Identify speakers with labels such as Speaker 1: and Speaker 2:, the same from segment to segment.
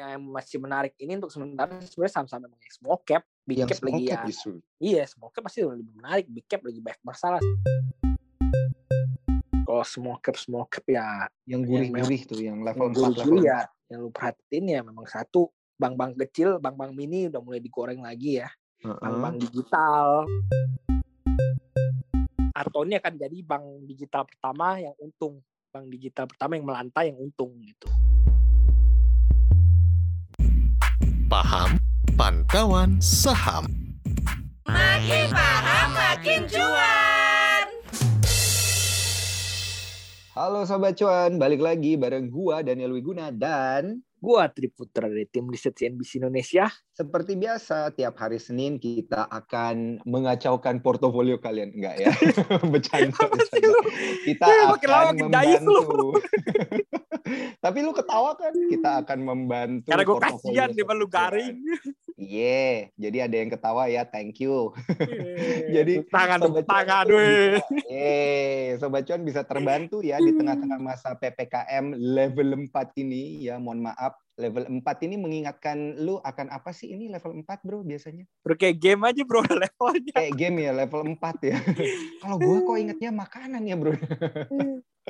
Speaker 1: yang masih menarik ini untuk sementara sebenarnya saham-saham yang small cap, big
Speaker 2: Yang
Speaker 1: cap
Speaker 2: small
Speaker 1: lagi
Speaker 2: cap
Speaker 1: ya.
Speaker 2: justru.
Speaker 1: Iya, small cap pasti lebih menarik, big cap lagi banyak masalah. Kalau small cap small cap ya
Speaker 2: Yang gurih-gurih tuh, yang level 4,
Speaker 1: guru
Speaker 2: level
Speaker 1: ya yang lu perhatiin ya memang satu bank-bank kecil, bank-bank mini udah mulai digoreng lagi ya.
Speaker 2: 4. Heeh.
Speaker 1: Bank-bank digital. Atau ini akan jadi bank digital pertama yang untung. Bank digital pertama yang melantai yang untung gitu.
Speaker 3: Paham Pantauan Saham.
Speaker 4: Makin paham makin cuan.
Speaker 2: Halo Sobat Cuan, balik lagi bareng gua Daniel Wiguna dan
Speaker 1: Gua Triputra dari tim riset CNBC Indonesia.
Speaker 2: seperti biasa tiap hari Senin kita akan mengacaukan portofolio kalian enggak ya? bercanda, bercanda. Kita akan membantu. Tapi lu ketawa kan? Kita akan membantu
Speaker 1: Karena gue kasihan di lu garing.
Speaker 2: Iya, jadi ada yang ketawa ya, thank you. Jadi,
Speaker 1: tangan
Speaker 2: Sobat Cuan
Speaker 1: tangan weh.
Speaker 2: bisa- Eh, Sobat Cuan bisa terbantu ya di tengah-tengah masa PPKM level 4 ini ya, mohon maaf. Level 4 ini mengingatkan lu akan apa sih ini level 4 bro biasanya?
Speaker 1: Bro kayak game aja bro levelnya.
Speaker 2: Kayak game ya level 4 ya. Kalau gua kok ingetnya makanan ya bro.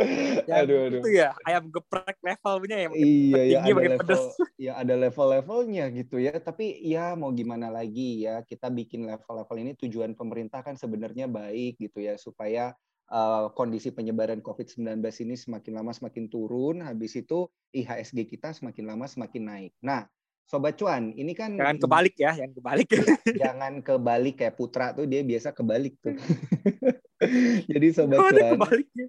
Speaker 1: Yang
Speaker 2: aduh aduh.
Speaker 1: Itu ya ayam geprek levelnya yang makin
Speaker 2: Iya ya ada level
Speaker 1: pedes.
Speaker 2: ya ada level-levelnya gitu ya. Tapi ya mau gimana lagi ya kita bikin level-level ini tujuan pemerintah kan sebenarnya baik gitu ya supaya uh, kondisi penyebaran COVID-19 ini semakin lama semakin turun. Habis itu IHSG kita semakin lama semakin naik. Nah, Sobat Cuan, ini kan
Speaker 1: Jangan kebalik ya, jangan kebalik.
Speaker 2: jangan kebalik kayak Putra tuh dia biasa kebalik tuh. Jadi Sobat
Speaker 1: ada
Speaker 2: Cuan,
Speaker 1: kebaliknya?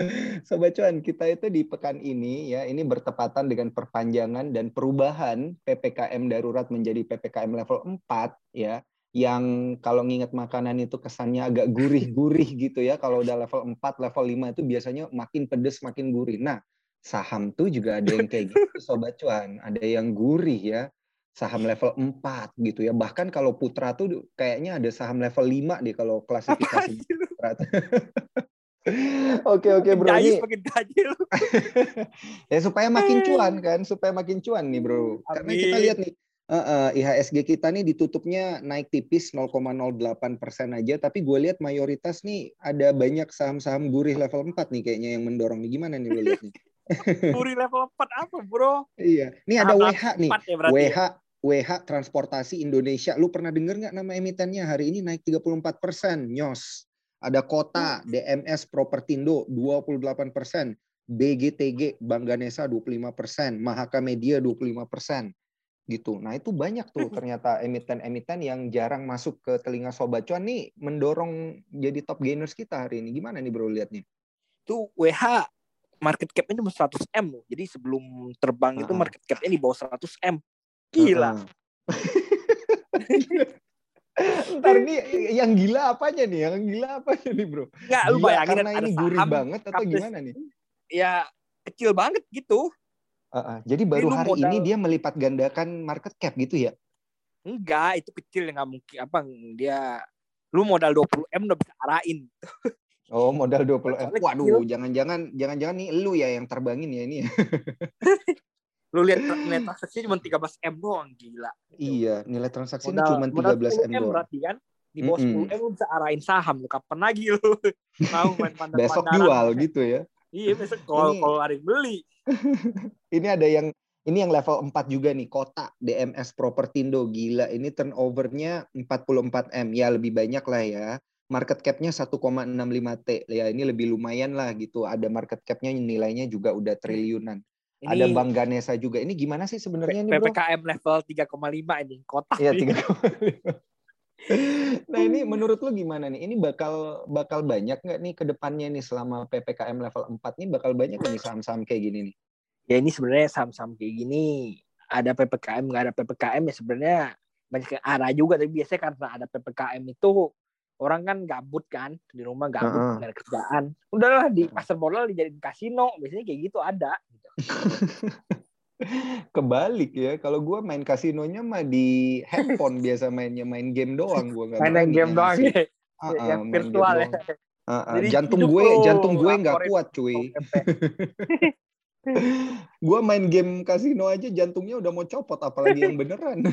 Speaker 2: Sobat Cuan, kita itu di pekan ini ya, ini bertepatan dengan perpanjangan dan perubahan PPKM darurat menjadi PPKM level 4 ya, yang kalau nginget makanan itu kesannya agak gurih-gurih gitu ya. Kalau udah level 4, level 5 itu biasanya makin pedes, makin gurih. Nah, saham tuh juga ada yang kayak gitu Sobat Cuan, ada yang gurih ya. Saham level 4 gitu ya. Bahkan kalau Putra tuh kayaknya ada saham level 5 deh kalau klasifikasi? Putra. Oke oke bro, ini
Speaker 1: makin
Speaker 2: ya supaya makin cuan kan, supaya makin cuan nih bro. Karena kita lihat nih, eh, eh, IHSG kita nih ditutupnya naik tipis 0,08 persen aja, tapi gue lihat mayoritas nih ada banyak saham-saham gurih level 4 nih kayaknya yang mendorong nih. Gimana nih lo lihat nih?
Speaker 1: Puri level 4 apa bro?
Speaker 2: iya, nih ada WH nih,
Speaker 1: 4 ya.
Speaker 2: WH WH Transportasi Indonesia. Lu pernah denger nggak nama emitennya? Hari ini naik 34 persen, nyos. Ada Kota, DMS Propertindo 28 persen, BGTG Bank Ganesa 25 persen, Mahaka Media 25 persen, gitu. Nah itu banyak tuh ternyata emiten-emiten yang jarang masuk ke telinga sobat cuan nih mendorong jadi top gainers kita hari ini. Gimana nih bro lihat nih?
Speaker 1: Itu WH market cap-nya cuma 100 M loh. Jadi sebelum terbang itu
Speaker 2: Ah.
Speaker 1: market cap-nya di bawah 100 M. Gila.
Speaker 2: Heeh. Ntar ini yang gila apanya nih? Yang gila apanya nih bro?
Speaker 1: Enggak, lu
Speaker 2: Gila
Speaker 1: bayangin
Speaker 2: karena
Speaker 1: ada
Speaker 2: ini gurih
Speaker 1: saham
Speaker 2: banget atau
Speaker 1: kapes.
Speaker 2: gimana nih?
Speaker 1: ya kecil banget gitu.
Speaker 2: Heeh. Jadi baru
Speaker 1: lu
Speaker 2: hari
Speaker 1: modal-
Speaker 2: ini dia melipat gandakan market cap gitu ya?
Speaker 1: Enggak, itu kecil yang nggak mungkin apa dia lu modal 20 M udah bisa arahin.
Speaker 2: Oh modal 20 M. Waduh, jangan-jangan jangan-jangan nih lu ya yang terbangin ya ini.
Speaker 1: Lu lihat nilai transaksinya cuma 13 M doang, gila.
Speaker 2: iya, nilai transaksi cuma
Speaker 1: modal
Speaker 2: 13 M
Speaker 1: 10
Speaker 2: doang.
Speaker 1: berarti kan. Di bawah
Speaker 2: Mm-mm.
Speaker 1: 10 M lu bisa arahin saham. Lu kapan lagi lu mau main pandang
Speaker 2: Besok jual gitu ya.
Speaker 1: Iya, besok kalau kalau hari beli.
Speaker 2: Ini ada yang ini yang level 4 juga nih, Kota DMS Propertindo gila. Ini turnovernya 44 M. Ya lebih banyak lah ya. Market cap-nya 1,65 T. Ya ini lebih lumayan lah gitu. Ada market cap-nya nilainya juga udah triliunan.
Speaker 1: Ini
Speaker 2: Ada Bank Ganesa juga. Ini gimana sih sebenarnya nih, Bro?
Speaker 1: PPKM level 3,5 ini kotak.
Speaker 2: Iya,
Speaker 1: nih.
Speaker 2: 3,5. Nah, ini menurut lu gimana nih? Ini bakal bakal banyak nggak nih ke depannya nih selama PPKM level 4 nih bakal banyak nih saham-saham kayak gini nih?
Speaker 1: Ya ini sebenarnya saham-saham kayak gini ada PPKM nggak ada PPKM ya sebenarnya banyak arah juga tapi biasanya karena ada PPKM itu orang kan gabut kan di rumah gabut nggak ada kerjaan udahlah di pasar modal dijadiin kasino biasanya kayak gitu ada.
Speaker 2: Kebalik ya. Kalau gua main kasinonya mah di handphone biasa mainnya main game doang gua nggak
Speaker 1: main
Speaker 2: berani
Speaker 1: game doang ya
Speaker 2: Ah, ah,
Speaker 1: yang
Speaker 2: main
Speaker 1: virtual ya
Speaker 2: ah.
Speaker 1: Jadi
Speaker 2: Jantung gue jantung gue nggak kuat cuy. Gua main game kasino aja jantungnya udah mau copot, apalagi yang beneran.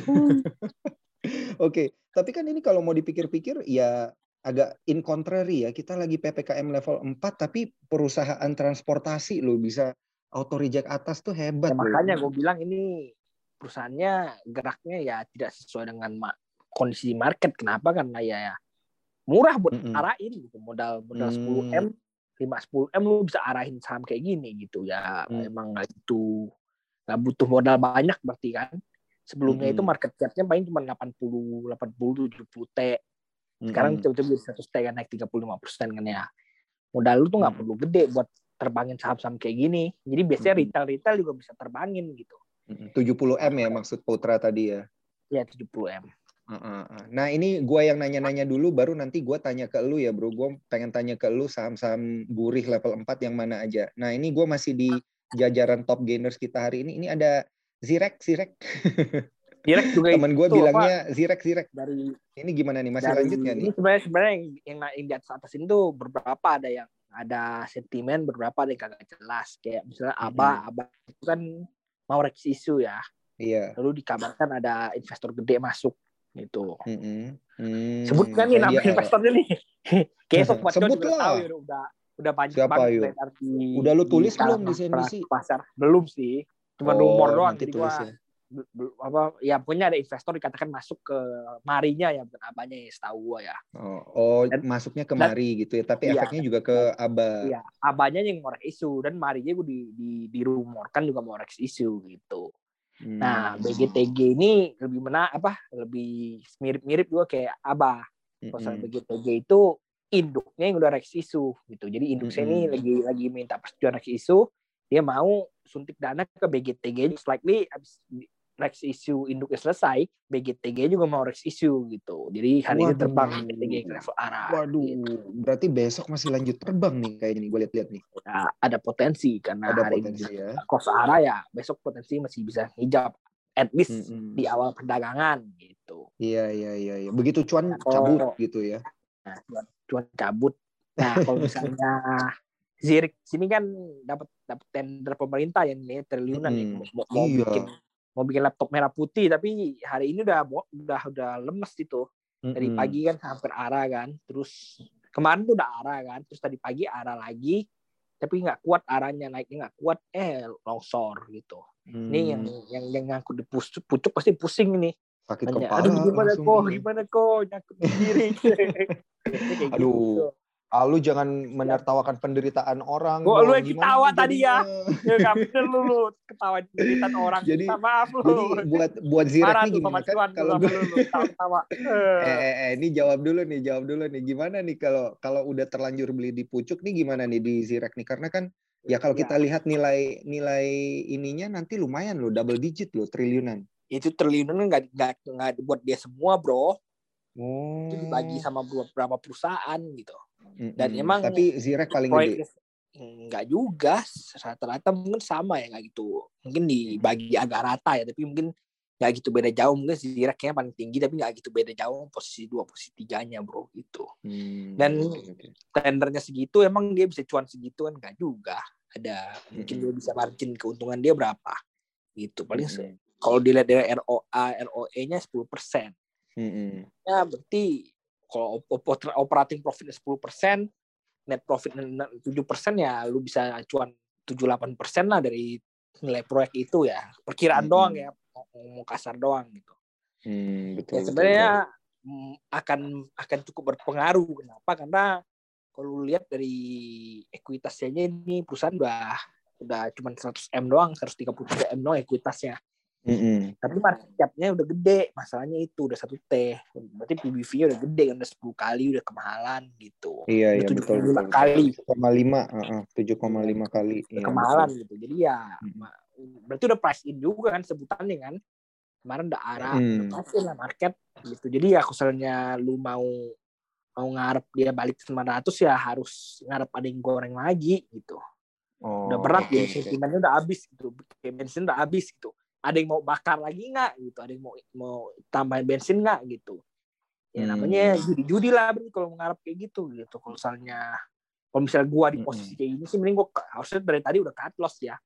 Speaker 2: Oke, tapi kan ini kalau mau dipikir-pikir ya agak in contrary ya. Kita lagi PPKM level 4 tapi perusahaan transportasi lo bisa auto reject atas tuh hebat.
Speaker 1: Ya, makanya gue bilang ini perusahaannya geraknya ya tidak sesuai dengan ma- kondisi market. Kenapa? Karena ya, ya murah buat
Speaker 2: Mm-mm.
Speaker 1: arahin gitu. Modal modal
Speaker 2: Hmm.
Speaker 1: 10 m, 5 10 m lu bisa arahin saham kayak gini gitu ya.
Speaker 2: Hmm.
Speaker 1: Emang nggak itu nggak butuh modal banyak berarti kan. Sebelumnya itu
Speaker 2: Mm-mm.
Speaker 1: market cap-nya paling cuma 80 80 70 T. Sekarang
Speaker 2: Mm-mm.
Speaker 1: tiba-tiba jadi 100 T kan naik 35 persen kan ya. Modal lu tuh nggak
Speaker 2: Hmm.
Speaker 1: perlu gede buat terbangin saham-saham kayak gini. Jadi biasanya retail-retail juga bisa terbangin gitu.
Speaker 2: Mm-mm. 70 m ya maksud Putra tadi ya.
Speaker 1: Ya 70 M.
Speaker 2: Heeh, heeh. Nah ini gua yang nanya-nanya dulu, baru nanti gua tanya ke lu ya bro. Gua pengen tanya ke lu saham-saham gurih level 4 yang mana aja. Nah ini gua masih di jajaran top gainers kita hari ini. Ini ada Zirek, Zirek.
Speaker 1: Direct juga
Speaker 2: Temen gue bilangnya Zirek, Zirek.
Speaker 1: apa, dari
Speaker 2: Ini gimana nih? Masih
Speaker 1: dari-
Speaker 2: lanjut nggak nih?
Speaker 1: Ini sebenarnya sebenarnya yang, yang, yang di atas atas itu beberapa ada yang ada sentimen, beberapa ada yang kagak jelas. Kayak misalnya Aba,
Speaker 2: Mhm.
Speaker 1: Aba itu kan mau Rex isu ya.
Speaker 2: Iya.
Speaker 1: Lalu dikabarkan ada investor gede masuk gitu.
Speaker 2: Mm-mm. Hmm,
Speaker 1: Sebutkan nih
Speaker 2: kayak
Speaker 1: nama investornya nih. Kayak Watson
Speaker 2: Sebut lah.
Speaker 1: tahu ya, udah udah banyak
Speaker 2: Siapa,
Speaker 1: banget di
Speaker 2: Udah lu tulis
Speaker 1: kalangan
Speaker 2: belum di CNBC?
Speaker 1: Pasar belum sih. Cuma
Speaker 2: Oh,
Speaker 1: rumor doang. Jadi gua
Speaker 2: ya.
Speaker 1: Apa ya punya ada investor dikatakan masuk ke marinya ya bukan abanya ya setahu gua ya.
Speaker 2: Oh, oh
Speaker 1: Dan-
Speaker 2: masuknya kemari gitu ya. Tapi
Speaker 1: Iya.
Speaker 2: efeknya juga ke aba.
Speaker 1: Iya, abanya yang ngorek isu dan marinya gue di, di dirumorkan juga mau ngorek isu gitu.
Speaker 2: Hmm.
Speaker 1: Nah, BGTG ini lebih mena apa? Lebih mirip-mirip juga kayak aba. Kalau misalnya
Speaker 2: Mm-mm.
Speaker 1: BGTG itu induknya yang udah rex isu gitu. Jadi induknya ini
Speaker 2: Mm-mm.
Speaker 1: lagi lagi minta persetujuan rex isu, dia mau suntik dana ke BGTG likely abis rex isu induknya selesai, BGTG juga mau rex isu gitu. Jadi hari ini
Speaker 2: Waduh.
Speaker 1: terbang BGTG ke level arah.
Speaker 2: Waduh,
Speaker 1: gitu.
Speaker 2: berarti besok masih lanjut terbang nih kayaknya nih. Gue lihat-lihat nih.
Speaker 1: Nah, ada potensi karena
Speaker 2: Ada
Speaker 1: hari
Speaker 2: potensi
Speaker 1: ini
Speaker 2: ya.
Speaker 1: cross arah ya besok potensi masih bisa hijab at least
Speaker 2: Mm-mm.
Speaker 1: di awal perdagangan gitu.
Speaker 2: Iya, iya, iya, iya. Begitu cuan
Speaker 1: Oh.
Speaker 2: cabut gitu ya.
Speaker 1: Nah, cuan, cuan cabut. Nah, kalau misalnya Zirik sini kan dapat dapat tender pemerintah yang nilainya triliunan ya.
Speaker 2: Mm-mm.
Speaker 1: Mau, mau
Speaker 2: Iya.
Speaker 1: bikin mau bikin laptop merah putih tapi hari ini udah udah udah lemes itu. Dari pagi kan hampir arah kan. Terus kemarin tuh udah arah kan. Terus tadi pagi arah lagi tapi nggak kuat arahnya naiknya nggak kuat eh longsor gitu. Ini yang
Speaker 2: Hmm,
Speaker 1: yang yang ngangkut di pucuk, pucuk pasti pusing ini.
Speaker 2: sakit kepala.
Speaker 1: aduh gimana kok, gimana kok nyangkut sendiri. Kayak
Speaker 2: Aduh,
Speaker 1: gitu.
Speaker 2: Ah, lu jangan menertawakan penderitaan orang.
Speaker 1: Gua- lu yang ketawa tadi ya. Ya nggak bener lu, lu ketawa penderitaan orang.
Speaker 2: Jadi-
Speaker 1: Minta maaf lu.
Speaker 2: Jadi buat buat Zirek nih gimana kan kalau gue
Speaker 1: lu, tawa-tawa.
Speaker 2: eh, eh, eh, ini jawab dulu nih, jawab dulu nih. Gimana nih kalau kalau udah terlanjur beli di pucuk nih gimana nih di Zirek nih? Karena kan ya kalau
Speaker 1: Ya,
Speaker 2: kita lihat nilai nilai ininya nanti lumayan loh, double digit loh, triliunan.
Speaker 1: itu triliunan nggak nggak nggak buat dia semua bro.
Speaker 2: Oh.
Speaker 1: Itu dibagi sama beberapa perusahaan gitu.
Speaker 2: Mm-mm.
Speaker 1: dan emang
Speaker 2: tapi Zirek paling
Speaker 1: Proyek
Speaker 2: gede.
Speaker 1: nggak juga rata-rata mungkin sama ya nggak gitu mungkin dibagi agak rata ya tapi mungkin nggak gitu beda jauh mungkin Zirek kayaknya paling tinggi tapi nggak gitu beda jauh posisi dua posisi tiganya bro gitu
Speaker 2: Hmm,
Speaker 1: Dan- tendernya segitu emang dia bisa cuan segitu kan nggak juga ada mungkin
Speaker 2: Mm-mm.
Speaker 1: dia bisa margin keuntungan dia berapa gitu paling
Speaker 2: Mm-mm.
Speaker 1: kalau dilihat dari ROA ROE nya 10 persen
Speaker 2: Mm-mm.
Speaker 1: ya berarti kalau op- op- operating profitnya 10 persen net profit 7 persen ya lu bisa cuan 7-8 persen lah dari nilai proyek itu ya. Perkiraan
Speaker 2: Mm-mm.
Speaker 1: doang ya mau, kasar doang gitu.
Speaker 2: Hmm, betul,
Speaker 1: ya
Speaker 2: betul,
Speaker 1: sebenarnya mm, akan akan cukup berpengaruh. Kenapa? Karena kalau lu lihat dari ekuitasnya ini perusahaan udah udah cuma 100 m doang 133 m doang ekuitasnya
Speaker 2: Mm-mm.
Speaker 1: tapi market cap-nya udah gede masalahnya itu udah satu t berarti PBV-nya udah gede kan udah 10 kali udah kemahalan gitu
Speaker 2: Iya,
Speaker 1: Udah
Speaker 2: iya,
Speaker 1: 75
Speaker 2: betul, betul.
Speaker 1: kali
Speaker 2: 7,5, heeh, 7,5 kali. Iya,
Speaker 1: kemahalan
Speaker 2: betul.
Speaker 1: gitu jadi ya
Speaker 2: Hmm.
Speaker 1: ma- berarti udah price in juga kan sebutannya kan kemarin udah arah
Speaker 2: Hmm.
Speaker 1: udah price in lah market gitu jadi ya misalnya lu mau mau ngarep dia balik 900 ya harus ngarep ada yang goreng lagi gitu
Speaker 2: Oh,
Speaker 1: udah berat
Speaker 2: oke,
Speaker 1: ya sentimennya udah habis gitu kayak bensin udah habis gitu ada yang mau bakar lagi nggak gitu ada yang mau mau tambahin bensin nggak gitu ya
Speaker 2: Hmm.
Speaker 1: namanya judi-judi lah berarti kalau mengharap kayak gitu gitu kalau misalnya kalau misalnya gua di posisi kayak gini sih mending gua harusnya dari tadi udah cut loss ya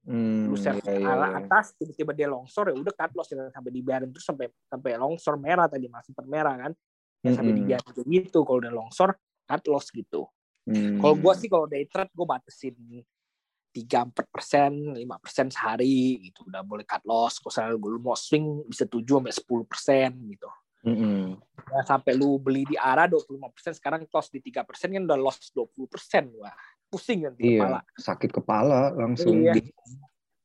Speaker 2: Hmm,
Speaker 1: lu share
Speaker 2: iya, iya,
Speaker 1: ala
Speaker 2: iya.
Speaker 1: atas tiba-tiba dia longsor ya udah cut loss jangan sampai dibiarin terus sampai sampai longsor merah tadi masih sempat merah kan ya sampai
Speaker 2: Mm-mm.
Speaker 1: dibiarin kayak gitu kalau udah longsor cut loss gitu
Speaker 2: Hmm.
Speaker 1: kalau gua sih kalau day trade gua batasin tiga empat persen lima persen sehari gitu udah boleh cut loss kalau misalnya lu mau swing bisa 7 sampai sepuluh persen gitu
Speaker 2: Mm-mm.
Speaker 1: ya, sampai lu beli di arah 25 persen sekarang close di tiga persen kan udah loss 20 persen wah pusing kan
Speaker 2: Iya,
Speaker 1: kepala
Speaker 2: sakit kepala langsung.
Speaker 1: Iya.
Speaker 2: Di-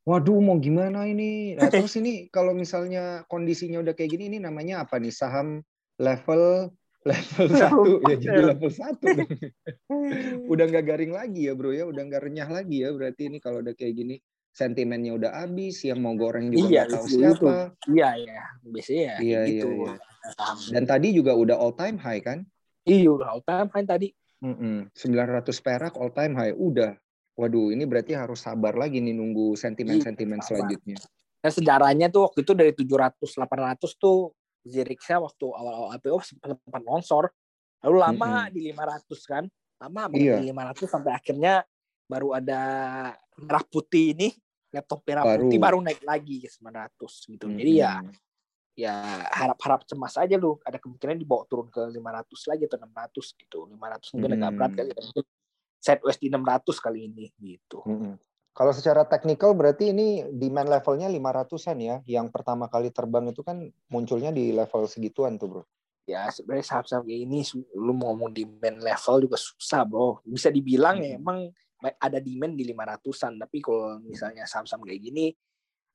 Speaker 2: Waduh, mau gimana ini? Nah, terus ini kalau misalnya kondisinya udah kayak gini, ini namanya apa nih? Saham level level satu ya jadi level satu udah nggak garing lagi ya bro ya, udah nggak renyah lagi ya berarti ini kalau udah kayak gini sentimennya udah habis, yang mau goreng juga
Speaker 1: Iya,
Speaker 2: nggak tahu
Speaker 1: itu.
Speaker 2: siapa.
Speaker 1: iya iya biasanya ya
Speaker 2: Iya,
Speaker 1: kayak
Speaker 2: iya,
Speaker 1: gitu
Speaker 2: iya. Dan tadi juga udah all time high kan?
Speaker 1: iya udah all time high tadi
Speaker 2: Mm-mm. 900 perak all time high udah. Waduh, ini berarti harus sabar lagi nih nunggu sentimen-sentimen
Speaker 1: Iya, sabar.
Speaker 2: selanjutnya.
Speaker 1: Dan sejarahnya tuh waktu itu dari 700 800 tuh Zirixa waktu awal-awal IPO sempat longsor. Lalu lama
Speaker 2: Mm-mm.
Speaker 1: di 500 kan. Lama
Speaker 2: Iya.
Speaker 1: di 500 sampai akhirnya baru ada merah putih ini laptop merah
Speaker 2: Baru.
Speaker 1: putih baru naik lagi ke 900 gitu. Jadi ya ya harap-harap cemas aja lu ada kemungkinan dibawa turun ke 500 lagi atau 600 gitu. 500 mungkin agak
Speaker 2: Hmm.
Speaker 1: berat kali. Mungkin sideways di 600 kali ini gitu.
Speaker 2: Mm-mm. Kalau secara teknikal berarti ini demand levelnya 500-an ya. Yang pertama kali terbang itu kan munculnya di level segituan tuh, Bro.
Speaker 1: ya sebenarnya saham-saham kayak ini lu mau ngomong demand level juga susah bro bisa dibilang ya
Speaker 2: Hmm.
Speaker 1: emang ba- ada demand di 500-an tapi kalau misalnya saham-saham kayak gini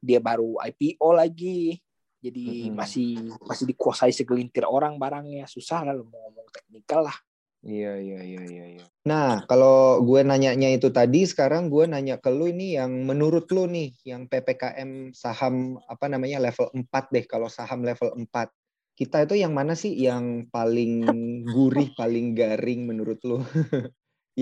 Speaker 1: dia baru IPO lagi jadi
Speaker 2: Mm-mm.
Speaker 1: masih masih dikuasai segelintir orang barangnya susah lah lu mau ngomong teknikal lah
Speaker 2: Iya, iya, iya, iya, iya. Nah, kalau gue nanyanya itu tadi, sekarang gue nanya ke lu ini yang menurut lu nih, yang PPKM saham apa namanya level 4 deh, kalau saham level 4. Kita itu yang mana sih yang paling gurih, paling garing menurut lu?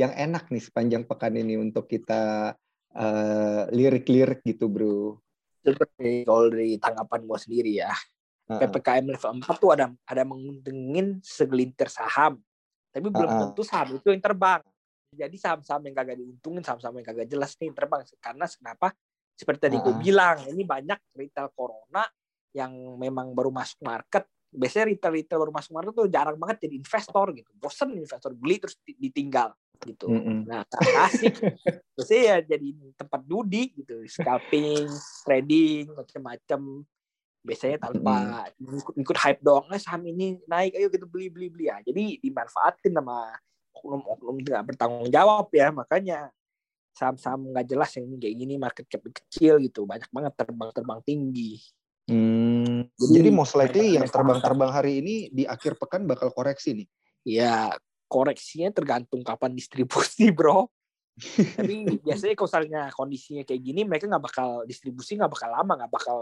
Speaker 2: yang enak nih sepanjang pekan ini untuk kita eh, lirik-lirik gitu, bro.
Speaker 1: seperti kalau dari tanggapan gua sendiri ya. PPKM level 4 tuh ada ada menguntungin segelintir saham tapi belum
Speaker 2: ah.
Speaker 1: tentu saham itu yang terbang. Jadi saham-saham yang kagak diuntungin saham-saham yang kagak jelas nih yang terbang. Karena kenapa? Seperti tadi gue
Speaker 2: Ah, ah.
Speaker 1: bilang ini banyak retail corona yang memang baru masuk market. Biasanya retail retail baru masuk market tuh jarang banget jadi investor gitu. Bosen investor beli terus di- ditinggal gitu.
Speaker 2: Mm-mm.
Speaker 1: nah asik. Biasanya ya jadi tempat judi gitu scalping trading macam-macam biasanya tanpa ikut, ikut hype doang eh saham ini naik ayo kita beli beli beli. Ya jadi dimanfaatin sama oknum-oknum tidak bertanggung jawab ya. Makanya saham-saham nggak jelas yang kayak gini market cap kecil gitu. Banyak banget terbang-terbang tinggi.
Speaker 2: Hmm,
Speaker 1: Jadi,
Speaker 2: jadi most likely yang terbang-terbang hari ini di akhir pekan bakal koreksi nih.
Speaker 1: ya koreksinya tergantung kapan distribusi bro. Tapi biasanya kalau misalnya kondisinya kayak gini mereka nggak bakal distribusi nggak bakal lama nggak bakal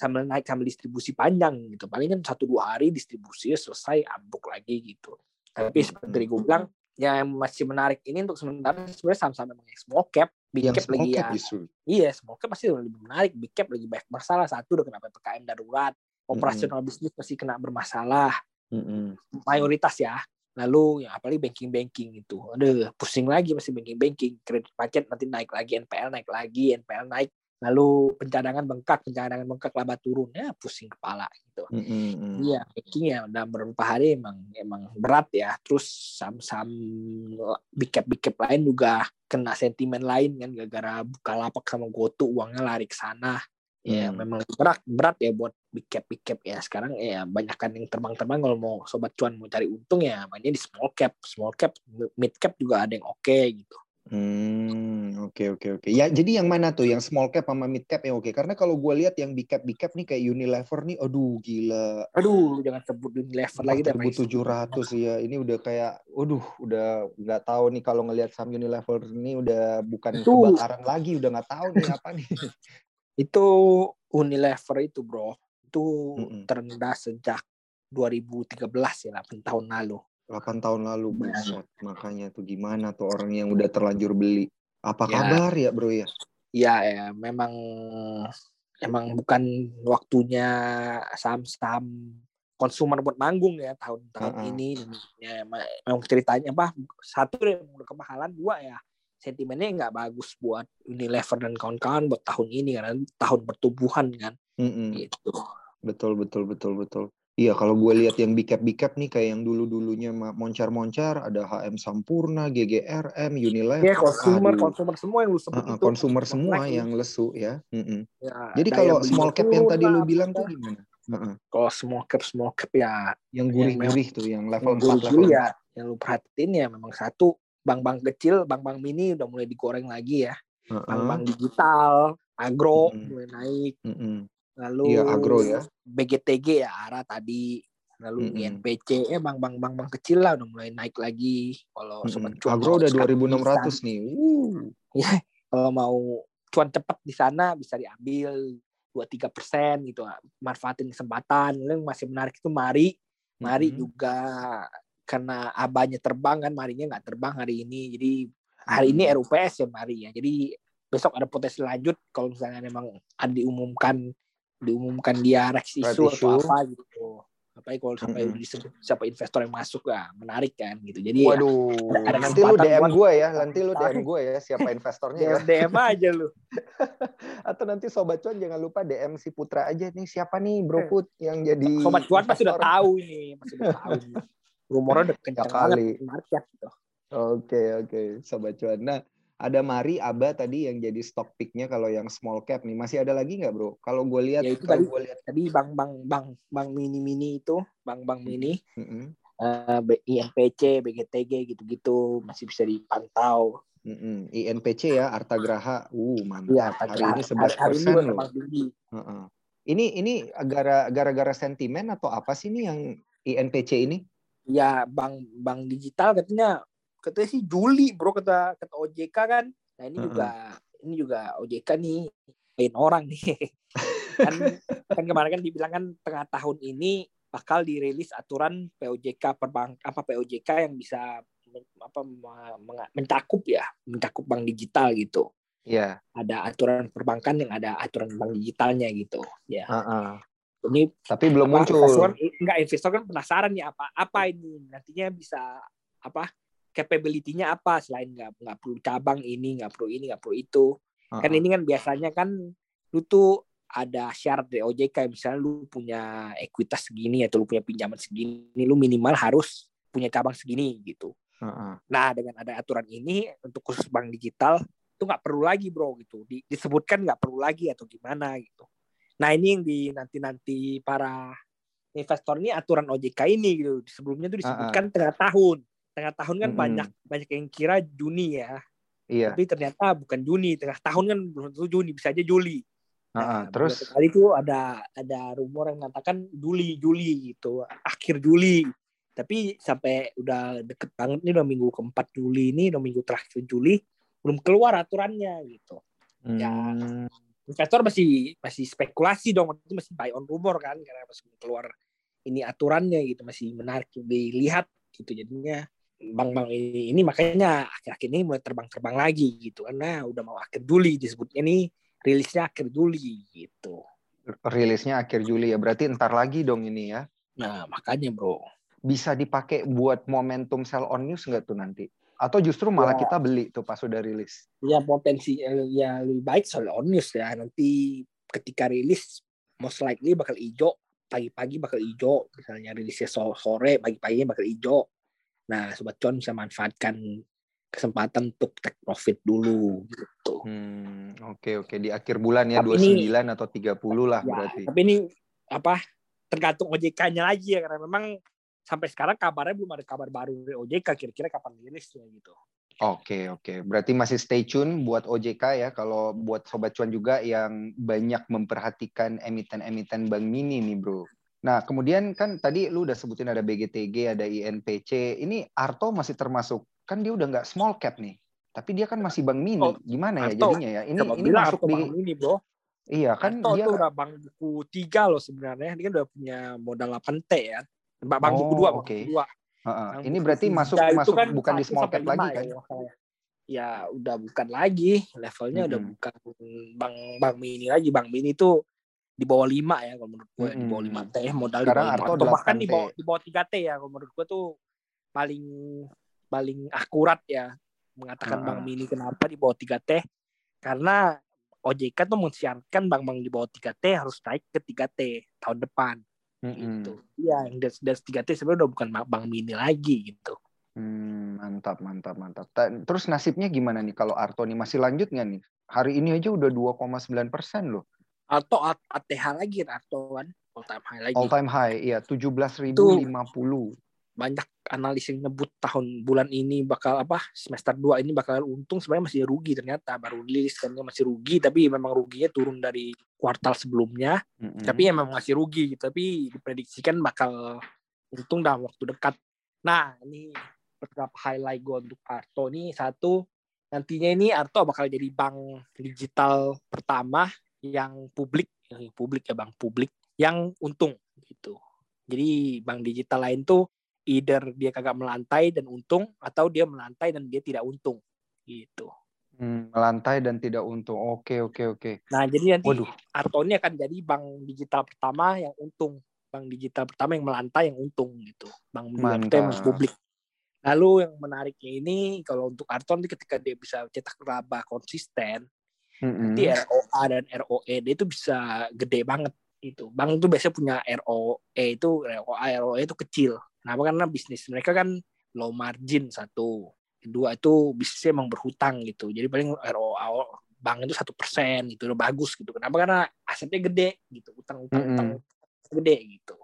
Speaker 1: sambil naik sambil distribusi panjang gitu. Paling kan satu dua hari distribusinya selesai ambruk lagi gitu. Tapi seperti tadi gue bilang yang masih menarik ini untuk sementara sebenarnya saham-saham yang small cap big
Speaker 2: Yang
Speaker 1: cap
Speaker 2: small
Speaker 1: lagi
Speaker 2: cap
Speaker 1: ya
Speaker 2: justru.
Speaker 1: iya small cap pasti lebih menarik big cap lagi banyak masalah. Satu udah kena ppkm darurat operasional bisnis masih kena bermasalah.
Speaker 2: Mm-mm.
Speaker 1: mayoritas ya. Lalu yang apalagi banking banking itu aduh pusing lagi masih banking banking kredit macet nanti naik lagi NPL naik lagi NPL naik lalu pencadangan bengkak pencadangan bengkak laba turun ya pusing kepala gitu. Iya banking ya dalam beberapa hari emang emang berat ya. Terus saham-saham big cap big cap lain juga kena sentimen lain kan gara-gara Bukalapak sama GoTo uangnya lari ke sana. Ya
Speaker 2: Hmm.
Speaker 1: memang berat berat ya buat big cap big cap ya. Sekarang ya banyak kan yang terbang-terbang kalau mau sobat cuan mau cari untung ya mainnya di small cap. Small cap mid cap juga ada yang oke gitu
Speaker 2: Hmm, oke oke oke. Ya, jadi yang mana tuh? Yang small cap sama mid cap yang oke? Karena kalau gue lihat yang big cap big cap nih kayak Unilever nih, aduh gila.
Speaker 1: aduh jangan sebut level lagi dah, Mas.
Speaker 2: 4.700 ya. Ini udah kayak, aduh, udah nggak tahu nih kalau ngelihat saham Unilever ini udah bukan
Speaker 1: Itu-
Speaker 2: kebakaran lagi, udah nggak tahu nih apa nih.
Speaker 1: itu Unilever itu bro itu
Speaker 2: Mm-mm.
Speaker 1: terendah sejak 2013 ya 8 tahun lalu
Speaker 2: 8 tahun lalu,
Speaker 1: Iya.
Speaker 2: buset. Makanya tuh gimana tuh orang yang udah terlanjur beli. Apa
Speaker 1: Ya.
Speaker 2: kabar ya bro ya?
Speaker 1: ya ya memang emang bukan waktunya saham-saham konsumer buat manggung ya tahun-tahun
Speaker 2: Uh-uh.
Speaker 1: ini ya emang emang ceritanya apa satu udah kemahalan dua ya sentimennya nggak bagus buat Unilever dan kawan-kawan buat tahun ini karena tahun pertumbuhan kan
Speaker 2: Mm-mm.
Speaker 1: gitu.
Speaker 2: Betul betul betul betul. Iya kalau gue lihat yang big cap big cap nih kayak yang dulu dulunya moncar-moncar ada HM Sampurna, GGRM, Unilever.
Speaker 1: Ya konsumer
Speaker 2: aduh.
Speaker 1: konsumer semua yang lu sebut
Speaker 2: Uh-uh,
Speaker 1: itu
Speaker 2: konsumer semua
Speaker 1: naik.
Speaker 2: yang lesu ya. Mm-mm.
Speaker 1: Ya,
Speaker 2: Jadi kalau small cap yang tadi lu bilang tuh gimana? Uh-uh.
Speaker 1: kalau small cap small cap ya
Speaker 2: Yang gurih-gurih tuh yang level
Speaker 1: yang
Speaker 2: 4
Speaker 1: dulu
Speaker 2: level
Speaker 1: ya yang lu perhatiin ya memang satu bank-bank kecil bank-bank mini udah mulai digoreng lagi ya
Speaker 2: 4.
Speaker 1: Bank-bank digital agro
Speaker 2: Mm-mm.
Speaker 1: mulai naik
Speaker 2: Mm-mm.
Speaker 1: Lalu
Speaker 2: Iya, agro ya.
Speaker 1: BGTG ya arah tadi lalu
Speaker 2: Mm-mm.
Speaker 1: INPC ya bank-bank bank-bank kecil lah udah mulai naik lagi kalau sobat
Speaker 2: Mm-mm.
Speaker 1: cuan
Speaker 2: Agro udah
Speaker 1: sekarang
Speaker 2: 2600
Speaker 1: bisa.
Speaker 2: nih. Uh.
Speaker 1: kalau mau cuan cepat di sana bisa diambil dua tiga persen gitu manfaatin kesempatan yang masih menarik itu mari mari
Speaker 2: Mm-mm.
Speaker 1: juga karena abahnya terbang kan marinya nggak terbang hari ini jadi hari ini
Speaker 2: Hmm.
Speaker 1: RUPS ya mari ya jadi besok ada potensi lanjut kalau misalnya memang ada diumumkan diumumkan dia
Speaker 2: Right
Speaker 1: issue atau apa gitu apa kalau sampai
Speaker 2: Mm-mm.
Speaker 1: disebut siapa investor yang masuk ya menarik kan gitu jadi ya,
Speaker 2: Waduh,
Speaker 1: ada
Speaker 2: nanti lu DM
Speaker 1: buat-
Speaker 2: gue ya, nanti lu DM gue ya siapa investornya ya.
Speaker 1: ya DM aja lu
Speaker 2: Atau nanti sobat cuan jangan lupa DM si Putra aja nih siapa nih Bro Put yang jadi
Speaker 1: sobat cuan pasti udah tahu ini pasti udah tahu rumornya udah kencang
Speaker 2: Ya kali.
Speaker 1: market gitu
Speaker 2: Oke oke sobat cuan. Nah ada Mari Aba tadi yang jadi stock picknya kalau yang small cap nih masih ada lagi nggak bro? Kalau gue lihat
Speaker 1: Ya, itu tadi.
Speaker 2: gue lihat
Speaker 1: tadi bank bank bank bank mini mini itu bank bank mini
Speaker 2: Mm-mm,
Speaker 1: eh, B- INPC BGTG gitu-gitu masih bisa dipantau
Speaker 2: mm-mm. INPC ya Arta Graha, uh mantap.
Speaker 1: Iya,
Speaker 2: hari ini 11
Speaker 1: hari, hari ini
Speaker 2: persen loh.
Speaker 1: tinggi.
Speaker 2: Heeh. Ini ini gara gara-gara sentimen atau apa sih nih yang INPC ini?
Speaker 1: Ya bank bank digital katanya katanya sih Juli bro kata kata OJK kan. Nah ini
Speaker 2: Heeh.
Speaker 1: juga ini juga OJK nih lain orang nih. kan kan kemarin kan dibilang kan tengah tahun ini bakal dirilis aturan POJK perbank apa POJK yang bisa men- apa mencakup ya mencakup bank digital gitu.
Speaker 2: Iya.
Speaker 1: Ada aturan perbankan yang ada aturan bank digitalnya gitu. Ya.
Speaker 2: Heeh.
Speaker 1: Ini
Speaker 2: Tapi belum
Speaker 1: apa,
Speaker 2: muncul.
Speaker 1: Investor, enggak investor kan penasaran nih apa apa ini nantinya bisa apa capability-nya apa selain nggak nggak perlu cabang ini nggak perlu ini nggak perlu itu. Kan
Speaker 2: Heeh.
Speaker 1: ini kan biasanya kan lu tuh ada syarat dari OJK misalnya lu punya ekuitas segini atau lu punya pinjaman segini lu minimal harus punya cabang segini gitu.
Speaker 2: Heeh.
Speaker 1: nah dengan ada aturan ini untuk khusus bank digital itu nggak perlu lagi bro gitu. Di- disebutkan nggak perlu lagi atau gimana gitu. Nah ini yang di nanti nanti para investor ini aturan OJK ini gitu. Sebelumnya tuh disebutkan tengah tahun tengah tahun kan
Speaker 2: Mm-mm.
Speaker 1: banyak banyak yang kira Juni ya
Speaker 2: Iya.
Speaker 1: tapi ternyata bukan Juni tengah tahun kan belum tentu Juni bisa aja Juli. Nah,
Speaker 2: Terus
Speaker 1: beberapa kali itu ada ada rumor yang mengatakan Juli Juli gitu akhir Juli tapi sampai udah deket banget nih udah minggu keempat Juli ini udah minggu terakhir Juli belum keluar aturannya gitu ya.
Speaker 2: Hmm,
Speaker 1: investor masih masih spekulasi dong itu masih buy on rumor kan karena masih belum keluar ini aturannya gitu masih menarik dilihat gitu jadinya bank-bank ini, ini makanya akhir-akhir ini mulai terbang-terbang lagi gitu karena udah mau akhir Juli disebutnya nih rilisnya akhir Juli gitu
Speaker 2: rilisnya akhir Juli ya. Berarti entar lagi dong ini ya.
Speaker 1: nah makanya bro
Speaker 2: Bisa dipakai buat momentum sell on news nggak tuh nanti? Atau justru malah
Speaker 1: Ya.
Speaker 2: kita beli tuh pas udah rilis?
Speaker 1: ya potensi eh, ya lebih baik soal on news ya nanti ketika rilis most likely bakal hijau pagi-pagi bakal hijau misalnya rilisnya so- sore pagi-paginya bakal hijau nah sobat cuan bisa manfaatkan kesempatan untuk take profit dulu gitu
Speaker 2: Hmm, oke oke di akhir bulan ya
Speaker 1: Tapi
Speaker 2: 29
Speaker 1: ini-
Speaker 2: atau 30 lah
Speaker 1: Ya,
Speaker 2: berarti.
Speaker 1: tapi ini apa tergantung OJK-nya lagi ya karena memang sampai sekarang kabarnya belum ada kabar baru dari OJK kira-kira kapan rilisnya gitu
Speaker 2: Oke oke, berarti masih stay tune buat OJK ya. Kalau buat sobat cuan juga yang banyak memperhatikan emiten-emiten bank mini nih bro. Nah kemudian kan tadi lu udah sebutin ada BGTG, ada INPC. Ini Arto masih termasuk kan dia udah nggak small cap nih, tapi dia kan masih bank mini.
Speaker 1: Oh,
Speaker 2: Gimana ya
Speaker 1: Arto,
Speaker 2: jadinya ya? Ini ini
Speaker 1: bilang
Speaker 2: masuk
Speaker 1: Arto
Speaker 2: di
Speaker 1: Bank ini bro
Speaker 2: iya kan
Speaker 1: Arto
Speaker 2: dia
Speaker 1: tuh udah bank buku tiga loh sebenarnya dia kan udah punya modal 8 T ya bank bank buku
Speaker 2: Oh,
Speaker 1: dua bank
Speaker 2: oke.
Speaker 1: buku dua
Speaker 2: Heeh.
Speaker 1: Bank
Speaker 2: ini berarti masuk masuk
Speaker 1: kan
Speaker 2: bukan di small cap lagi
Speaker 1: lima
Speaker 2: kan?
Speaker 1: ya, ya udah bukan lagi levelnya udah
Speaker 2: Mm-mm.
Speaker 1: bukan bank bank mini lagi bank mini itu di bawah 5 ya kalau menurut gue di bawah
Speaker 2: Mm-mm.
Speaker 1: 5 T modal
Speaker 2: Sekarang
Speaker 1: di bawah
Speaker 2: Arto
Speaker 1: 5 atau bahkan
Speaker 2: 8
Speaker 1: di
Speaker 2: T.
Speaker 1: bawah di bawah 3 T ya kalau menurut gue tuh paling paling akurat ya mengatakan
Speaker 2: Ah.
Speaker 1: bank mini kenapa di bawah 3T karena OJK tuh mensyaratkan bank-bank di bawah 3T harus naik ke 3T tahun depan
Speaker 2: Mm-mm.
Speaker 1: gitu. Iya, yang das, das 3T sebenarnya udah bukan bank mini lagi gitu.
Speaker 2: Hmm, mantap, mantap, mantap. Ta- Terus nasibnya gimana nih kalau Arto nih masih lanjut nggak nih? Hari ini aja udah 2,9 persen loh.
Speaker 1: Atau ATH lagi atau kan? All time high lagi.
Speaker 2: All time high, iya. 17.050.
Speaker 1: Banyak analis yang nyebut tahun bulan ini bakal apa semester 2 ini bakal untung. Sebenarnya masih rugi ternyata baru rilis kan masih rugi. Tapi memang ruginya turun dari kuartal sebelumnya.
Speaker 2: Mm-mm.
Speaker 1: tapi ya memang masih rugi. Tapi diprediksikan bakal untung dalam waktu dekat. Nah ini beberapa highlight gue untuk Arto nih. Satu nantinya ini Arto bakal jadi bank digital pertama yang publik publik ya bank publik yang untung gitu jadi bank digital lain tuh either dia kagak melantai dan untung atau dia melantai dan dia tidak untung gitu
Speaker 2: Hmm, melantai dan tidak untung. Oke, oke, oke.
Speaker 1: nah jadi nanti
Speaker 2: Waduh.
Speaker 1: Arto ini akan jadi bank digital pertama yang untung bank digital pertama yang melantai yang untung gitu bank digital yang publik lalu yang menariknya ini kalau untuk Arto nanti ketika dia bisa cetak laba konsisten
Speaker 2: Mm-mm.
Speaker 1: nanti ROA dan ROE dia itu bisa gede banget itu. Bank itu biasanya punya ROE itu ROA ROE itu kecil. Kenapa? Karena bisnis mereka kan low margin satu. Kedua itu bisnisnya emang berhutang gitu. Jadi paling ROA bank itu satu persen gitu udah bagus gitu. Kenapa? Karena asetnya gede gitu utang utang utang gede gitu.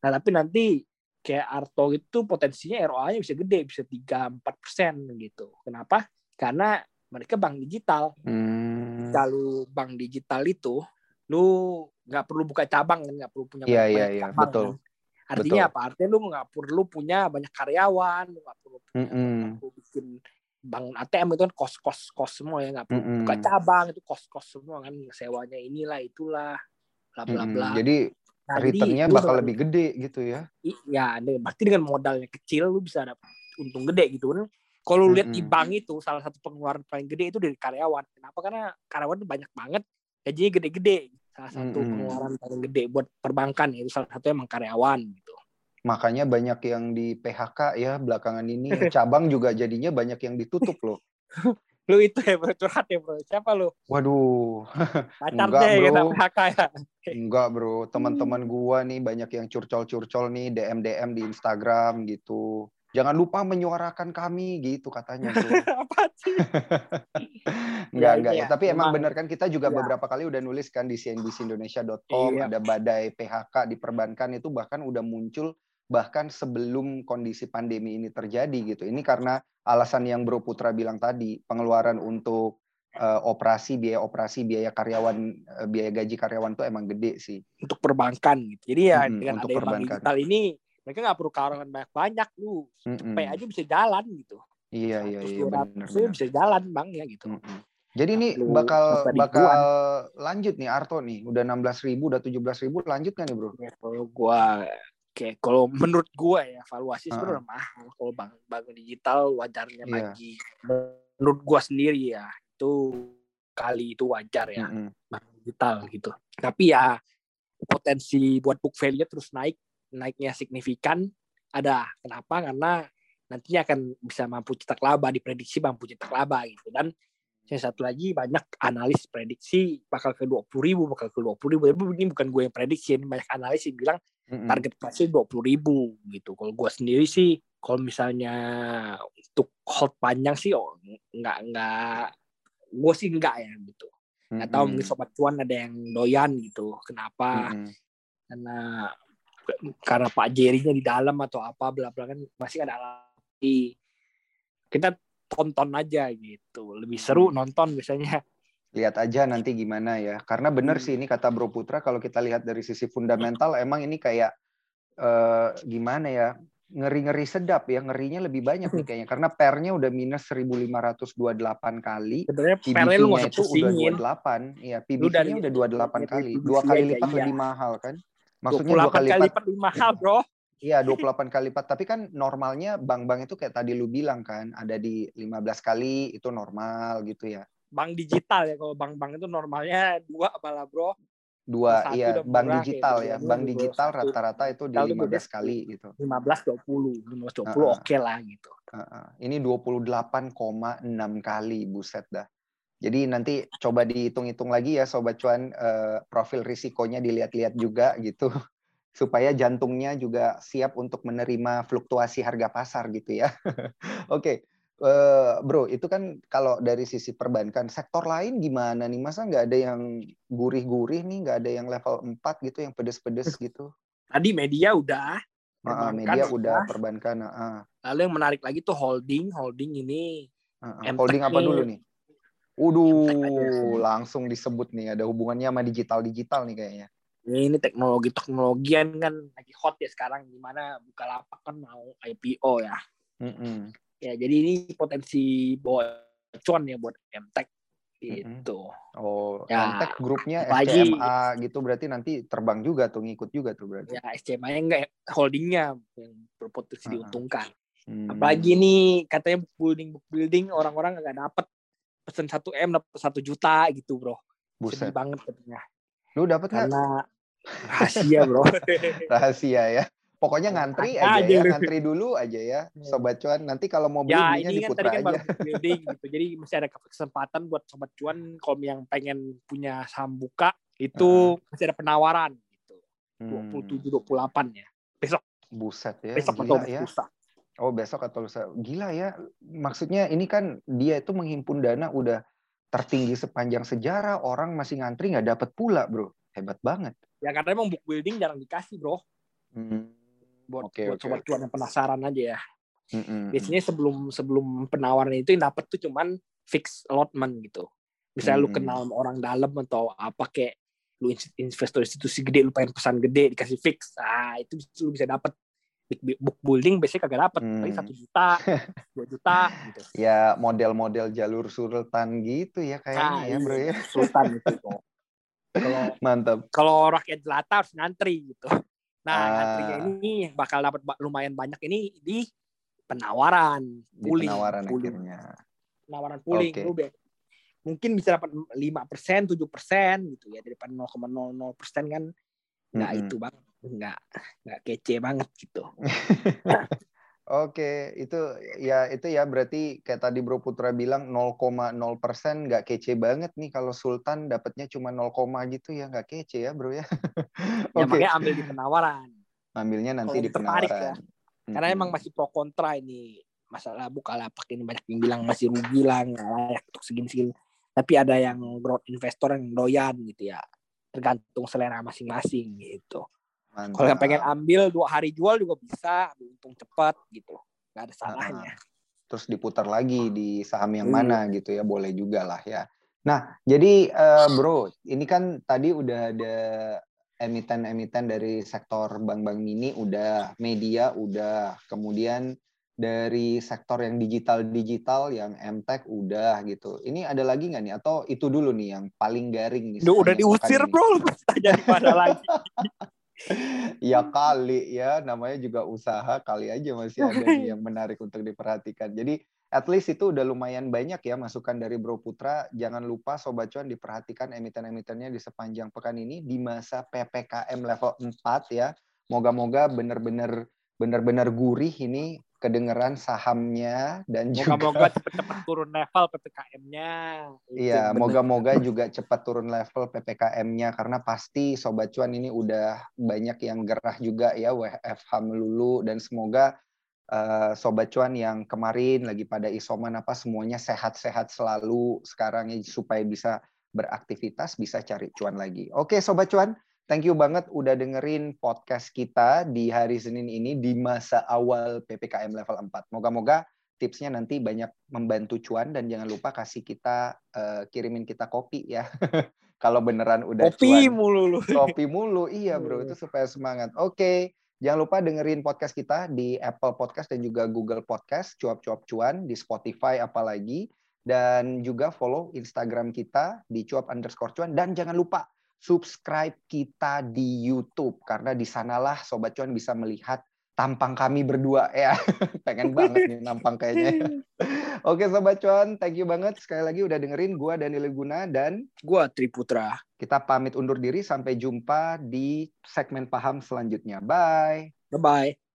Speaker 1: Nah tapi nanti kayak Arto itu potensinya ROA-nya bisa gede bisa tiga empat persen gitu. Kenapa? Karena mereka bank digital.
Speaker 2: Hmm.
Speaker 1: Kalau bank digital itu lu nggak perlu buka cabang kan nggak perlu punya
Speaker 2: Iya,
Speaker 1: banyak,
Speaker 2: iya,
Speaker 1: banyak
Speaker 2: iya,
Speaker 1: cabang,
Speaker 2: betul.
Speaker 1: kan. artinya
Speaker 2: Betul.
Speaker 1: apa artinya lu nggak perlu punya banyak karyawan lu nggak perlu punya,
Speaker 2: Mm-mm.
Speaker 1: nggak perlu bikin bank ATM itu kan kos kos kos semua ya nggak perlu
Speaker 2: Mm-mm.
Speaker 1: buka cabang itu kos kos semua kan sewanya inilah itulah bla bla bla
Speaker 2: Jadi
Speaker 1: Nah, jadi
Speaker 2: returnnya bakal
Speaker 1: dengan-
Speaker 2: lebih gede gitu ya.
Speaker 1: I- ya de- berarti dengan modalnya kecil lu bisa dapat untung gede gitu kan kalau lu lihat di
Speaker 2: Mm-mm.
Speaker 1: bank itu salah satu pengeluaran paling gede itu dari karyawan kenapa karena karyawan itu banyak banget gajinya gede-gede salah satu
Speaker 2: Mm-mm.
Speaker 1: pengeluaran paling gede buat perbankan itu salah satu emang karyawan gitu
Speaker 2: Makanya banyak yang di PHK ya belakangan ini. Cabang juga jadinya banyak yang ditutup loh.
Speaker 1: lu itu ya bro curhat ya bro siapa lu
Speaker 2: Waduh,
Speaker 1: pacarnya
Speaker 2: Enggak,
Speaker 1: ya
Speaker 2: bro.
Speaker 1: PHK ya
Speaker 2: enggak bro. Teman-teman gua nih banyak yang curcol-curcol nih DM-DM di Instagram gitu. Jangan lupa menyuarakan kami gitu katanya
Speaker 1: apa sih
Speaker 2: Enggak,
Speaker 1: Ya,
Speaker 2: enggak
Speaker 1: ini
Speaker 2: ya.
Speaker 1: ya,
Speaker 2: Tapi emang bener kan kita juga
Speaker 1: Iya.
Speaker 2: beberapa kali udah nulis kan di cnbcindonesia.com
Speaker 1: Iya.
Speaker 2: ada badai PHK di perbankan itu bahkan udah muncul bahkan sebelum kondisi pandemi ini terjadi gitu. Ini karena alasan yang Bro Putra bilang tadi, pengeluaran untuk eh, operasi, biaya operasi, biaya karyawan, eh, biaya gaji karyawan tuh emang gede sih.
Speaker 1: untuk perbankan gitu jadi ya
Speaker 2: Mm-mm,
Speaker 1: dengan
Speaker 2: untuk
Speaker 1: ada bank
Speaker 2: perbankan.
Speaker 1: digital ini mereka nggak perlu karyawan banyak-banyak lu
Speaker 2: Mm-mm.
Speaker 1: cepet aja bisa jalan gitu
Speaker 2: Iya, iya,
Speaker 1: 100,
Speaker 2: iya,
Speaker 1: 200
Speaker 2: benar.
Speaker 1: itu bisa jalan bang ya gitu
Speaker 2: Mm-mm. Jadi ini bakal bakal lanjut nih Arto nih, udah 16.000 ribu, udah 17.000 ribu, lanjut kan nih bro?
Speaker 1: Ya, kalau gua kayak kalau menurut gua ya valuasi
Speaker 2: Heeh.
Speaker 1: sebenarnya mahal kalau bank bank digital wajarnya
Speaker 2: Iya.
Speaker 1: lagi menurut gua sendiri ya itu kali itu wajar ya
Speaker 2: Mm-mm.
Speaker 1: bank digital gitu tapi ya potensi buat book value terus naik naiknya signifikan ada kenapa karena nantinya akan bisa mampu cetak laba diprediksi mampu cetak laba gitu dan yang satu lagi banyak analis prediksi bakal ke 20 ribu bakal ke 20 ribu tapi ini bukan gue yang prediksi ini banyak analis yang bilang target price dua puluh ribu gitu. Kalau gue sendiri sih, kalau misalnya untuk hold panjang sih, oh, nggak nggak, gue sih nggak ya gitu. Nggak tahu mungkin sobat cuan ada yang doyan gitu. Kenapa? Karena karena Pak Jerry-nya di dalam atau apa bla bla kan masih ada alasan. Kita tonton aja gitu. Lebih seru nonton biasanya.
Speaker 2: lihat aja nanti gimana ya. Karena bener
Speaker 1: Hmm.
Speaker 2: sih ini kata Bro Putra kalau kita lihat dari sisi fundamental emang ini kayak eh, gimana ya ngeri-ngeri sedap ya ngerinya lebih banyak nih kayaknya karena pernya udah minus 1528 kali
Speaker 1: Sebenarnya pernya lu
Speaker 2: PBV-nya itu udah
Speaker 1: pusingin.
Speaker 2: 28 ya PBV-nya udah 28
Speaker 1: dari
Speaker 2: kali dua kali lipat
Speaker 1: iya.
Speaker 2: lebih mahal kan maksudnya dua
Speaker 1: 28
Speaker 2: kali
Speaker 1: kali
Speaker 2: lipat
Speaker 1: lipat mahal bro.
Speaker 2: Iya, 28 kali lipat. Tapi kan normalnya bank-bank itu kayak tadi lu bilang kan, ada di 15 kali itu normal gitu ya.
Speaker 1: Bank digital ya kalau bank-bank itu normalnya dua malah bro.
Speaker 2: dua
Speaker 1: Satu
Speaker 2: iya bank
Speaker 1: murah,
Speaker 2: digital ya
Speaker 1: dua-duanya
Speaker 2: bank digital rata-rata itu di
Speaker 1: Digital tuh
Speaker 2: 15
Speaker 1: biasanya
Speaker 2: kali gitu
Speaker 1: 15 20, 15 20
Speaker 2: Heeh.
Speaker 1: oke lah gitu.
Speaker 2: Heeh. ini 28,6 kali buset dah jadi nanti coba dihitung-hitung lagi ya sobat cuan eh, profil risikonya dilihat-lihat juga gitu supaya jantungnya juga siap untuk menerima fluktuasi harga pasar gitu ya oke Eh, bro, itu kan kalau dari sisi perbankan, sektor lain gimana nih? Masa nggak ada yang gurih-gurih nih, nggak ada yang level 4 gitu, yang pedes-pedes gitu?
Speaker 1: Tadi media udah,
Speaker 2: Ah,
Speaker 1: perbankan
Speaker 2: media udah, perbankan. ah,
Speaker 1: Lalu yang menarik lagi tuh holding, holding ini. Emtek
Speaker 2: Holding apa
Speaker 1: nih.
Speaker 2: dulu nih? Waduh, langsung disebut nih, ada hubungannya sama digital-digital nih kayaknya.
Speaker 1: ini teknologi teknologian kan lagi hot ya sekarang gimana Bukalapak kan mau IPO ya.
Speaker 2: Mm-mm.
Speaker 1: Ya jadi ini potensi bawa cuan ya buat Emtek gitu.
Speaker 2: Oh,
Speaker 1: Ya,
Speaker 2: Emtek grupnya SCMA gitu berarti nanti terbang juga tuh, ngikut juga tuh berarti.
Speaker 1: Ya SCMA nya enggak holdingnya yang berpotensi
Speaker 2: Ah, ah.
Speaker 1: diuntungkan.
Speaker 2: Hmm.
Speaker 1: Apalagi nih katanya book building book building orang-orang nggak dapet pesen 1 m dapat satu juta gitu bro.
Speaker 2: Buset.
Speaker 1: Sedih banget katanya.
Speaker 2: Lu dapat
Speaker 1: Karena rahasia bro.
Speaker 2: rahasia ya? Pokoknya ngantri aja
Speaker 1: aja
Speaker 2: ya,
Speaker 1: lu.
Speaker 2: ngantri dulu aja ya, sobat cuan. Nanti kalau mau beli
Speaker 1: ya
Speaker 2: belinya
Speaker 1: ini
Speaker 2: di
Speaker 1: kan
Speaker 2: Putra
Speaker 1: tadi kan
Speaker 2: aja.
Speaker 1: building gitu. Jadi masih ada kesempatan buat sobat cuan kalau yang pengen punya saham buka itu masih ada penawaran gitu.
Speaker 2: Hmm,
Speaker 1: 27 28 ya. Besok
Speaker 2: buset ya,
Speaker 1: besok atau
Speaker 2: ya.
Speaker 1: lusa.
Speaker 2: Oh besok atau lusa. Gila ya. Maksudnya ini kan dia itu menghimpun dana udah tertinggi sepanjang sejarah. Orang masih ngantri nggak dapat pula bro. Hebat banget.
Speaker 1: Ya karena emang book building jarang dikasih bro.
Speaker 2: Hmm.
Speaker 1: Buat,
Speaker 2: Oke,
Speaker 1: buat sobat
Speaker 2: oke.
Speaker 1: cuan yang penasaran aja ya.
Speaker 2: Mm-mm.
Speaker 1: biasanya sebelum sebelum penawaran itu yang dapat tuh cuman fix allotment gitu misalnya lu
Speaker 2: Hmm.
Speaker 1: kenal sama orang dalam atau apa kayak lu investor institusi gede lu pengen pesan gede dikasih fix ah itu lu bisa dapat book building biasanya kagak dapat
Speaker 2: Hmm.
Speaker 1: paling satu juta dua juta gitu
Speaker 2: Ya model-model jalur sultan gitu ya kayaknya ya bro ya.
Speaker 1: sultan gitu kalau
Speaker 2: Mantap.
Speaker 1: kalau rakyat jelata harus ngantri gitu nah
Speaker 2: Ah.
Speaker 1: ngantrinya ini bakal dapat lumayan banyak ini di penawaran
Speaker 2: Di
Speaker 1: pooling,
Speaker 2: penawaran
Speaker 1: pooling.
Speaker 2: akhirnya.
Speaker 1: penawaran pooling lu be- mungkin bisa dapat 5 persen 7 persen gitu ya daripada 0,00 persen kan nggak
Speaker 2: Mm-mm.
Speaker 1: itu banget nggak nggak kece banget gitu
Speaker 2: Oke, itu ya itu ya berarti kayak tadi Bro Putra bilang 0,0% nggak kece banget nih kalau Sultan dapatnya cuma 0, gitu ya nggak kece ya Bro ya.
Speaker 1: ya
Speaker 2: Oke,
Speaker 1: makanya ambil di penawaran
Speaker 2: ambilnya nanti
Speaker 1: kalau
Speaker 2: di
Speaker 1: ya.
Speaker 2: penawaran.
Speaker 1: karena
Speaker 2: Mm-mm.
Speaker 1: emang masih pro kontra ini masalah bukalapak ini banyak yang bilang masih rugi lah nggak layak untuk segini-segini tapi ada yang growth investor yang doyan gitu ya tergantung selera masing-masing gitu. Kalau yang pengen ambil dua hari jual juga bisa ambil untung cepat gitu nggak ada salahnya
Speaker 2: terus diputar lagi di saham yang
Speaker 1: Iya.
Speaker 2: mana gitu ya boleh juga lah ya. Nah jadi eh, bro ini kan tadi udah ada emiten-emiten dari sektor bank-bank mini udah media udah kemudian dari sektor yang digital-digital yang MTech udah gitu. Ini ada lagi nggak nih atau itu dulu nih yang paling garing nih?
Speaker 1: Duh, udah diusir bro lu tanya mana lagi
Speaker 2: ya kali ya namanya juga usaha kali aja masih ada yang menarik untuk diperhatikan. Jadi at least itu udah lumayan banyak ya masukan dari Bro Putra. Jangan lupa Sobat Cuan diperhatikan emiten-emitennya di sepanjang pekan ini di masa PPKM level 4 ya. Moga-moga bener-bener bener-bener gurih ini kedengeran sahamnya dan juga
Speaker 1: moga-moga cepet-cepet turun level ppkm-nya
Speaker 2: Iya, moga-moga juga cepat turun level PPKM-nya karena pasti Sobat Cuan ini udah banyak yang gerah juga ya WFH melulu dan semoga eh, Sobat Cuan yang kemarin lagi pada isoman apa semuanya sehat-sehat selalu sekarang ya supaya bisa beraktivitas bisa cari cuan lagi. Oke Sobat Cuan, thank you banget udah dengerin podcast kita di hari Senin ini di masa awal PPKM level 4. Moga-moga tipsnya nanti banyak membantu cuan dan jangan lupa kasih kita eh, kirimin kita kopi ya. Kalau beneran udah
Speaker 1: kopi
Speaker 2: cuan.
Speaker 1: mulu lu
Speaker 2: Kopi mulu. Iya, Bro. Itu supaya semangat. Oke. Jangan lupa dengerin podcast kita di Apple Podcast dan juga Google Podcast, cuap-cuap cuan di Spotify apalagi dan juga follow Instagram kita di cuap underscore cuan dan jangan lupa subscribe kita di YouTube karena di sanalah sobat cuan bisa melihat tampang kami berdua ya pengen banget nih nampang kayaknya Oke Sobat Cuan, thank you banget sekali lagi udah dengerin gua Daniel Guna dan
Speaker 1: Gua Triputra.
Speaker 2: kita pamit undur diri sampai jumpa di segmen paham selanjutnya. Bye.
Speaker 1: Bye-bye.